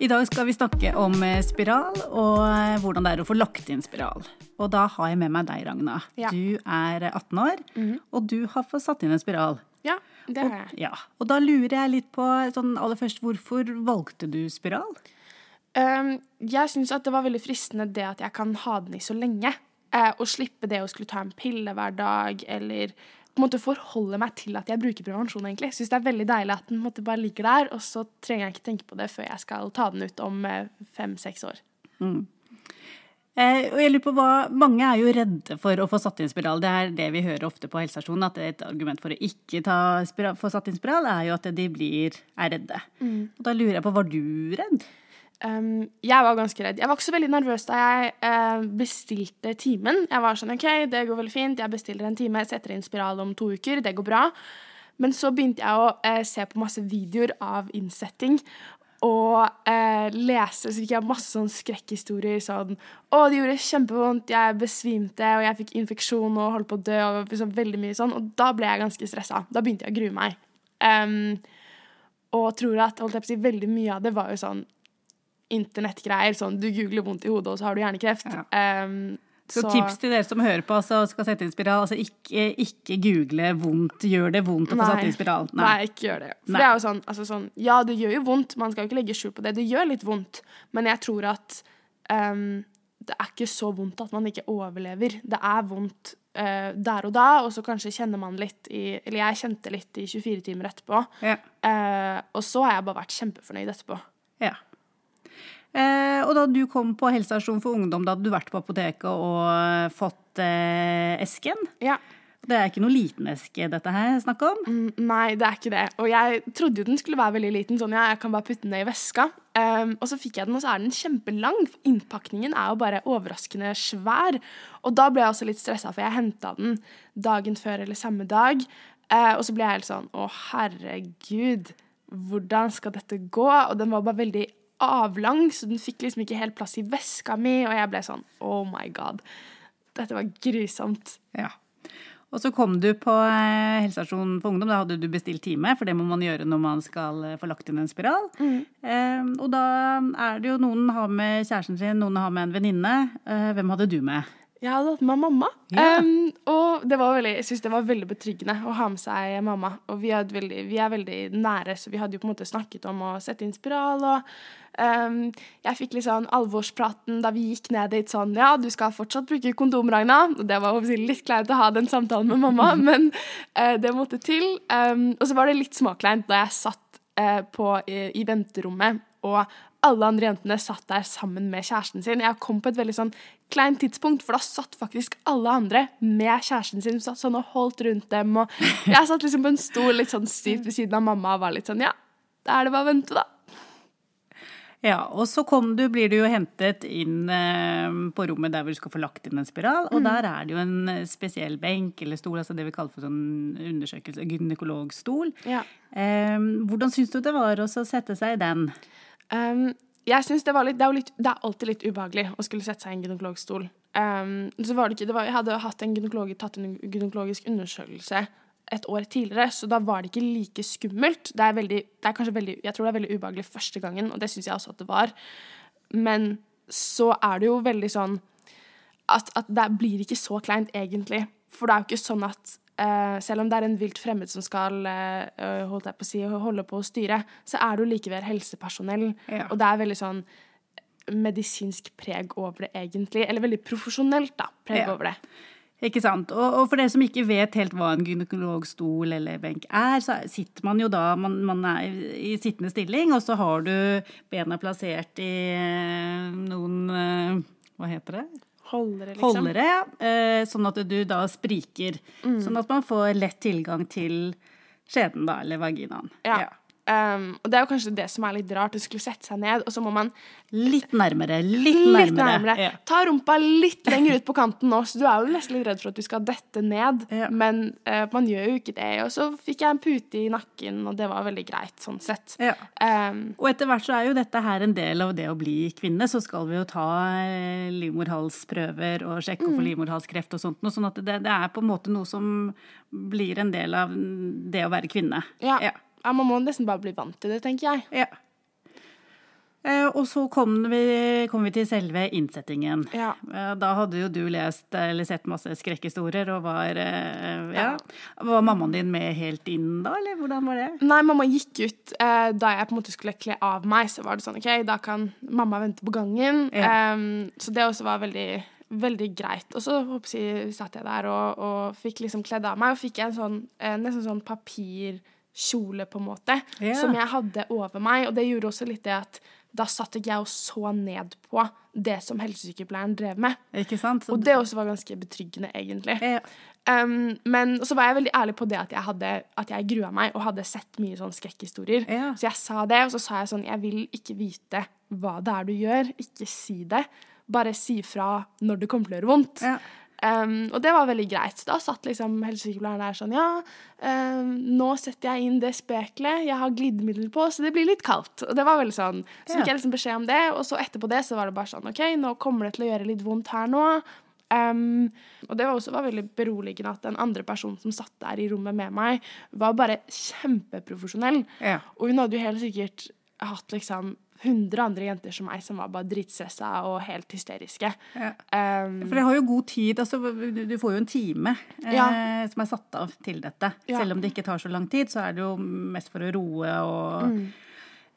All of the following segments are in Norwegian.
I dag skal vi snakke om eh, spiral og eh, hvordan det er å få lagt inn spiral. Og da har jeg med meg deg, Ragna. Ja. Du er 18 år, og du har fått satt inn en spiral. Ja, det har jeg. Ja, Og da lurer jeg litt på sånn aller først, hvorfor valgte du spiral? Um, jeg syns at det var veldig fristende det at jeg kan ha den i så lenge. eh, og slippe det å skulle ta en pille hver dag, eller på en måte forholde meg til at jeg bruker prevensjon. egentlig. Syns det er veldig deilig at den måtte måte bare ligger der, og så trenger jeg ikke tenke på det før jeg skal ta den ut om eh, fem-seks år. Eh, og jeg lurer på hva, Mange er jo redde for å få satt inn spiral. Det er det vi hører ofte på helsestasjonen. At et argument for å ikke ta spiral, få satt inn spiral, er jo at de blir, er redde. Og da lurer jeg på, var du redd? Um, jeg var ganske redd. Jeg var ikke så veldig nervøs da jeg uh, bestilte timen. Jeg var sånn OK, det går veldig fint, jeg bestiller en time, setter inn spiral om to uker, det går bra. Men så begynte jeg å uh, se på masse videoer av innsetting. Og uh, lese, så fikk jeg masse sånn skrekkhistorier. Sånn 'Å, det gjorde kjempevondt, jeg besvimte, og jeg fikk infeksjon og holdt på å dø.' Og liksom veldig mye sånn. Og da ble jeg ganske stressa. Da begynte jeg å grue meg. Um, og tror at holdt jeg på å si, veldig mye av det var jo sånn internettgreier. Sånn du googler vondt i hodet, og så har du hjernekreft. Ja. Um, Så, tips til dere som hører på altså, skal sette inn spiral. altså Ikke, ikke google vondt. Gjør det vondt å få satt inn spiral? Nei. ikke gjør det. For Nei. det er jo sånn, altså sånn Ja, det gjør jo vondt, man skal jo ikke legge skjul på det. Det gjør litt vondt, men jeg tror at um, det er ikke så vondt at man ikke overlever. Det er vondt uh, der og da, og så kanskje kjenner man litt i Eller jeg kjente litt i 24 timer etterpå. Ja. Uh, og så har jeg bare vært kjempefornøyd etterpå. ja. Eh, og da du kom på helsestasjon for ungdom, da hadde du vært på apoteket og eh, fått eh, esken? Ja. Det er ikke noe liten eske dette her er snakk om? Mm, Nei, det er ikke det. Og jeg trodde jo den skulle være veldig liten. Sånn, ja, jeg kan bare putte den ned i veska. Um, og så fikk jeg den, og så er den kjempelang. Innpakningen er jo bare overraskende svær. Og da ble jeg også litt stressa, for jeg henta den dagen før eller samme dag. Uh, og så ble jeg helt sånn Å, herregud, hvordan skal dette gå? Og den var bare veldig avlang, så den fikk liksom ikke helt plass i veska mi. Og jeg ble sånn Oh my god. Dette var grusomt. Ja. Og så kom du på eh, helsestasjonen for ungdom. Da hadde du bestilt time, for det må man gjøre når man skal eh, få lagt inn en spiral. Eh, og da er det jo noen har med kjæresten sin, noen har med en venninne. Eh, hvem hadde du med? Jeg hadde hatt med mamma. Yeah. Um, og veldig, jeg synes det var veldig betryggende å ha med seg mamma. Og vi, veldig, vi er veldig nære, så vi hadde jo på en måte snakket om å sette inn spiral. Og um, jeg fikk litt sånn alvorspraten da vi gikk ned dit sånn Ja, du skal fortsatt bruke kondom, Ragna. Og det var litt kleint å ha den samtalen med mamma, men uh, det måtte til. Um, og så var det litt småkleint da jeg satt uh, på, i, i venterommet, og alle andre jentene satt der sammen med kjæresten sin. Jeg kom på et veldig sånn kleint tidspunkt, for da satt faktisk alle andre med kjæresten sin satt sånn og holdt rundt dem. Og jeg satt liksom på en stol litt sånn stivt ved siden av mamma og var litt sånn Ja, da er det bare å vente, da. Ja, og så kom du, blir du jo hentet inn eh, på rommet der hvor du skal få lagt inn en spiral. Og der er det jo en eh, spesiell benk eller stol, altså det vi kaller for sånn undersøkelse, gynekologstol. Ja. Eh, hvordan syns du det var å sette seg i den? Um, jeg synes det var litt det, er litt det er alltid litt ubehagelig å skulle sette seg i en gynekologstol. Um, så var det ikke, det var, jeg hadde hatt en gynekolog, tatt en gynekologisk undersøkelse et år tidligere, så da var det ikke like skummelt. Det er, veldig, det er kanskje veldig, jeg tror det er veldig ubehagelig første gangen, og det syns jeg også at det var. Men så er det jo veldig sånn at, at det blir ikke så kleint, egentlig. For det er jo ikke sånn at selv om det er en vilt fremmed som skal eh, holdt jeg på å si, holde på å styre, så er du likevel helsepersonell. Ja. Og det er veldig sånn medisinsk preg over det, egentlig. Eller veldig profesjonelt, da, preg Ja. over det. Ikke sant? Og, og for dere som ikke vet helt hva en gynekologstol eller benk er, så sitter man jo da man, man er i sittende stilling, og så har du bena plassert i eh, noen eh, Hva heter det? Holdere, liksom. Holdere, ja. Eh, Sånn at du da spriker. Sånn at man får lett tilgang til skjeden, da, eller vaginaen. Ja. Ja. Um, og det er jo kanskje det som er litt rart, Du skulle sette seg ned, og så må man Litt nærmere, litt litt nærmere. nærmere. Ja. Ta rumpa litt lenger ut på kanten nå, så du er jo nesten litt redd for at du skal dette ned. Ja. Men uh, man gjør jo ikke det. Og så fikk jeg en pute i nakken, og det var veldig greit sånn sett. Ja. Um, Og etter hvert så er jo dette her en del av det å bli kvinne. Så skal vi jo ta eh, livmorhalsprøver og sjekke Mm. for livmorhalskreft og sånt. noe, Sånn at det, det er på en måte noe som blir en del av det å være kvinne. ja. Ja. Ja, man må nesten bare bli vant til det, tenker jeg. Ja. Eh, og så kom vi, kom vi til selve innsettingen. Ja. Eh, Da hadde jo du lest eller sett masse skrekkhistorier, og var eh, ja. Var mammaen din med helt inn da, eller hvordan var det? Nei, mamma gikk ut da jeg på en måte skulle kle av meg. Så var det sånn OK, da kan mamma vente på gangen. Ja. Så det også var veldig, veldig greit. Og så jeg, satt jeg der og, og fikk liksom kledd av meg, og fikk en sånn nesten sånn papirkjole, på en måte, Ja. som jeg hadde over meg. Og det gjorde også litt det at da satt ikke jeg og så ned på det som helsesykepleieren drev med. Ikke sant? Så, Og det også var ganske betryggende, egentlig. ja. Um, men så var jeg veldig ærlig på det at jeg, hadde, at jeg grua meg og hadde sett mye sånn skrekkhistorier. Ja. Så jeg sa det, og så sa jeg sånn Jeg vil ikke vite hva det er du gjør. Ikke si det. Bare si fra når det kommer til å gjøre vondt. Ja. Um, og det var veldig greit. Da satt liksom helsesykepleieren der sånn Ja, um, nå setter jeg inn det spekelet Jeg har glidemiddel på, så det blir litt kaldt. Og det var veldig sånn. Så fikk jeg liksom beskjed om det, og så etterpå det så var det bare sånn OK, nå kommer det til å gjøre litt vondt her nå. Um, og det var også var veldig beroligende at den andre personen som satt der i rommet med meg, var bare kjempeprofesjonell. Ja. Og hun hadde jo helt sikkert hatt liksom 100 andre jenter som meg som var bare dritstressa og helt hysteriske. Ja. Um, For dere har jo god tid, altså du får jo en time eh, som er satt av til dette. Ja. Selv om det ikke tar så lang tid, så er det jo mest for å roe og Mm.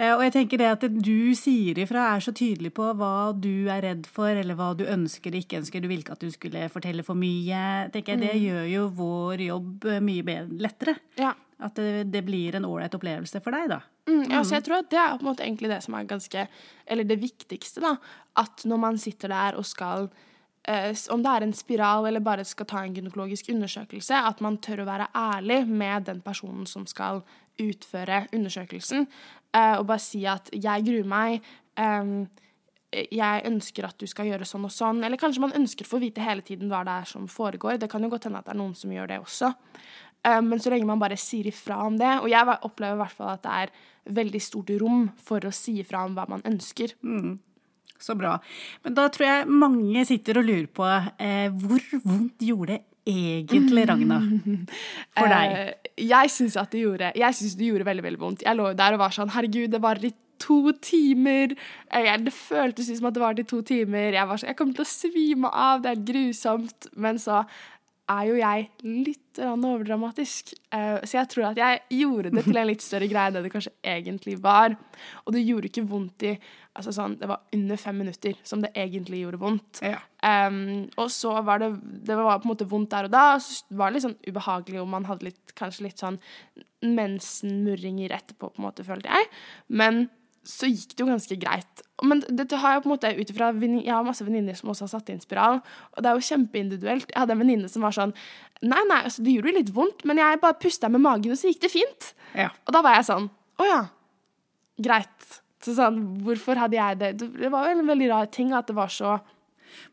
Eh, Og jeg tenker det at du sier ifra, er så tydelig på hva du er redd for, eller hva du ønsker og ikke ønsker. Du vil ikke at du skulle fortelle for mye. tenker jeg, Det Mm. gjør jo vår jobb eh, mye lettere. ja. At det, det blir en ålreit opplevelse for deg, da. Mm, ja, så jeg tror at det er på en måte egentlig det som er ganske Eller det viktigste, da. At når man sitter der og skal eh, Om det er en spiral eller bare skal ta en gynekologisk undersøkelse, at man tør å være ærlig med den personen som skal utføre undersøkelsen, eh, og bare si at 'jeg gruer meg'. Eh, jeg ønsker at du skal gjøre sånn og sånn. Eller kanskje man ønsker å få vite hele tiden hva det er som foregår. Det kan jo godt hende at det er noen som gjør det også. Eh, Men så lenge man bare sier ifra om det Og jeg opplever i hvert fall at det er veldig stort rom for å si ifra om hva man ønsker. Så bra. Men da tror jeg mange sitter og lurer på eh, hvor vondt gjorde det egentlig, Ragna? For deg? Eh, jeg syns at det gjorde Jeg synes det gjorde veldig veldig vondt. Jeg lå der og var sånn Herregud, det varer i to timer. Eh, jeg, det føltes som at det varte i to timer. Jeg var sånn Jeg kommer til å svime av. Det er grusomt. Men så er jo jeg litt overdramatisk. Eh, så jeg tror at jeg gjorde det til en litt større greie enn det det kanskje egentlig var. Og det gjorde ikke vondt i Altså sånn, Det var under fem minutter som det egentlig gjorde vondt. Ja. Um, og så var det Det var på en måte vondt der og da, og så var det litt sånn ubehagelig, og man hadde litt, kanskje litt sånn mensenmurringer etterpå, på en måte, følte jeg. Men så gikk det jo ganske greit. Men dette har jeg på en måte ut ifra Jeg har masse venninner som også har satt inn spiral, og det er jo kjempeindividuelt. Jeg hadde en venninne som var sånn Nei, nei, altså, det gjorde jo litt vondt, men jeg bare pusta med magen, og så gikk det fint. Ja. Og da var jeg sånn Å ja. Greit. Så sånn, hvorfor hadde jeg det? Det var vel en veldig rar ting at det var så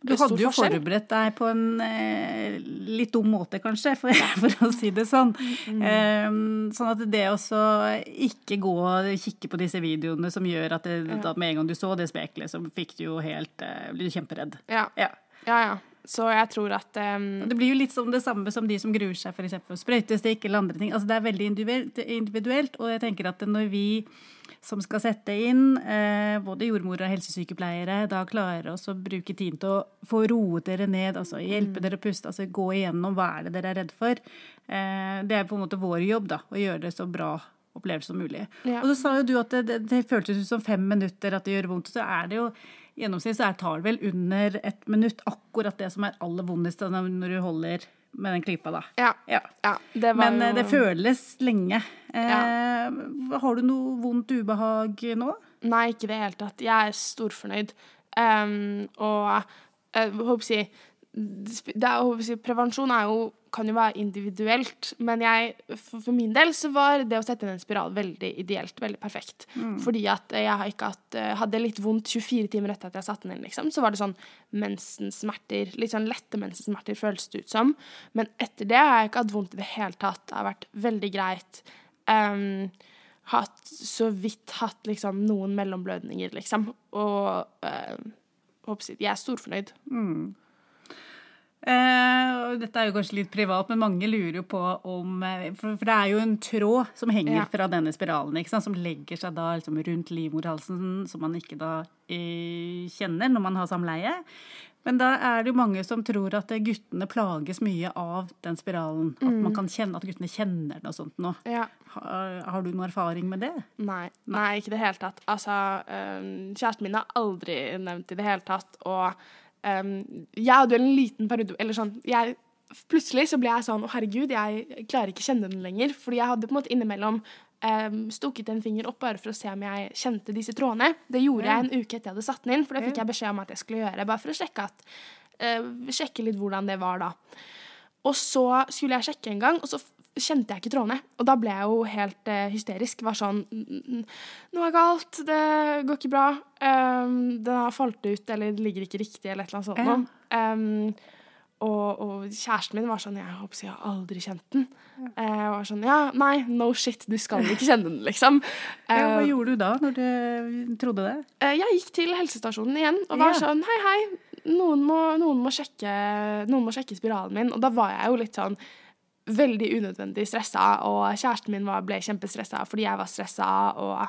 Du hadde jo forskjell. forberedt deg på en eh, litt dum måte, kanskje, for, for å si det sånn. Mm. Eh, sånn at det også ikke gå og kikke på disse videoene som gjør at det, da med en gang du så det speklet, så fikk du jo helt eh, Ble du kjemperedd. Ja. Ja. Ja, ja. Så jeg tror at um, Det blir jo litt sånn det samme som de som gruer seg for for sprøytestikk eller andre ting. Altså Det er veldig individuelt, og jeg tenker at når vi som skal sette inn, eh, både jordmor og helsesykepleiere, da klarer oss å bruke tiden til å få roet dere ned, altså hjelpe dere å puste, altså gå igjennom hva er det dere er redd for. Eh, det er på en måte vår jobb, da, å gjøre det så bra opplevelse som mulig. Ja. Og så sa jo du at det, det, det føltes ut som fem minutter at det gjør vondt, så er det jo gjennomsnitt så tar det vel under ett minutt akkurat det som er aller vondest når du holder med den klypa, da. ja, Ja. ja, det var Men eh, jo det føles lenge. Eh, Ja. Har du noe vondt ubehag nå? Nei, ikke i det hele tatt. Jeg er storfornøyd. Um, og jeg håper å si er, jo, Prevensjon er jo, kan jo være individuelt, men jeg, for, for min del så var det å sette inn en spiral veldig ideelt, veldig perfekt. Fordi at jeg hatt, eh, hadde litt vondt 24 timer etter at jeg satte den inn, liksom. Så var det sånn mensensmerter, litt sånn lette mensensmerter føles det ut som. Men etter det har jeg ikke hatt vondt i det hele tatt. Det har vært veldig greit. Um, hatt så vidt hatt liksom noen mellomblødninger, liksom. Og uh, jeg, er storfornøyd. Uh, dette er jo kanskje litt privat, men mange lurer jo på om eh, For, for det er jo en tråd som henger ja. fra denne spiralen, som legger seg da liksom rundt livmorhalsen, som man ikke da uh, kjenner når man har samleie. Men da er det jo mange som tror at guttene plages mye av den spiralen. At man mm. kan kjenne at guttene kjenner noe sånt nå. Ja. Har, har, du noen erfaring med det? Nei, nei ikke i det hele tatt. Altså, um, kjæresten min har aldri nevnt i det hele tatt. Og um, jeg hadde jo en liten periode Eller sånn jeg, Plutselig så ble jeg sånn Å, herregud, jeg klarer ikke kjenne den lenger. Fordi jeg hadde på en måte innimellom um, stukket en finger opp bare for å se om jeg kjente disse trådene. Det gjorde jeg en uke etter jeg hadde satt den inn, for det fikk jeg beskjed om at jeg skulle gjøre. Bare for å sjekke, at, uh, sjekke litt hvordan det var da. Og så skulle jeg sjekke en gang, og så kjente jeg ikke trådene. Og da ble jeg jo helt uh, hysterisk. Var sånn Noe er galt, det går ikke bra. Um, den har falt ut, eller det ligger ikke riktig, eller et eller annet sånt ja. Um, og, og, kjæresten min var sånn Jeg håper jeg har aldri kjent den. Ja. Jeg var sånn Ja, nei, no shit, du skal ikke kjenne den, liksom. Ja, hva uh, gjorde du da, når du trodde det? Jeg gikk til helsestasjonen igjen og var ja. sånn Hei, hei, noen må, noen, må sjekke, noen må, sjekke, spiralen min. Og da var jeg jo litt sånn veldig unødvendig stressa, og kjæresten min var, ble kjempestressa fordi jeg var stressa. og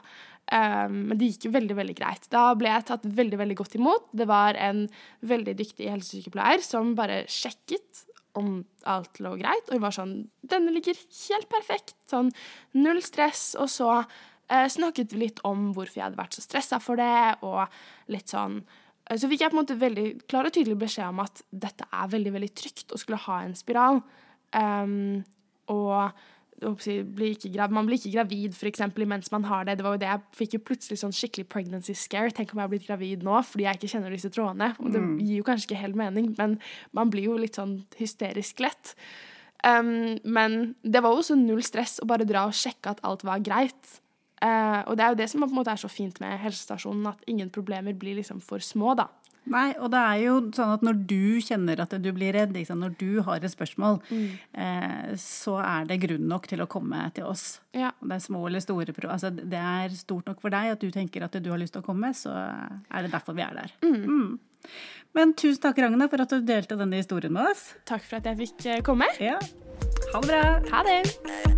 Um, men det gikk jo veldig veldig greit. Da ble jeg tatt veldig veldig godt imot. Det var en veldig dyktig helsesykepleier som bare sjekket om alt lå greit. Og hun var sånn 'Denne ligger helt perfekt. Sånn null stress.' Og så uh, snakket vi litt om hvorfor jeg hadde vært så stressa for det, og litt sånn uh, Så fikk jeg på en måte veldig klar og tydelig beskjed om at dette er veldig, veldig trygt å skulle ha en spiral. Um, og blir gravid, man blir ikke gravid for eksempel, mens man har det. Det var jo det Jeg fikk jo plutselig sånn skikkelig pregnancy scare. Tenk om jeg har blitt gravid nå fordi jeg ikke kjenner disse trådene. Og det mm. gir jo kanskje ikke helt mening, men man blir jo litt sånn hysterisk lett. Um, men det var jo også null stress å bare dra og sjekke at alt var greit. Uh, og det er jo det som på en måte er så fint med helsestasjonen, at ingen problemer blir liksom for små, da. Nei, og det er jo sånn at når du kjenner at du blir redd, når du har et spørsmål, mm. eh, så er det grunn nok til å komme til oss. Ja. Om det er små eller store altså, Det er stort nok for deg at du tenker at du har lyst til å komme, så er det derfor vi er der. Mm. Mm. Men tusen takk, Ragna, for at du delte denne historien med oss. Takk for at jeg fikk eh, komme. Ja. Ha det bra. Ha det.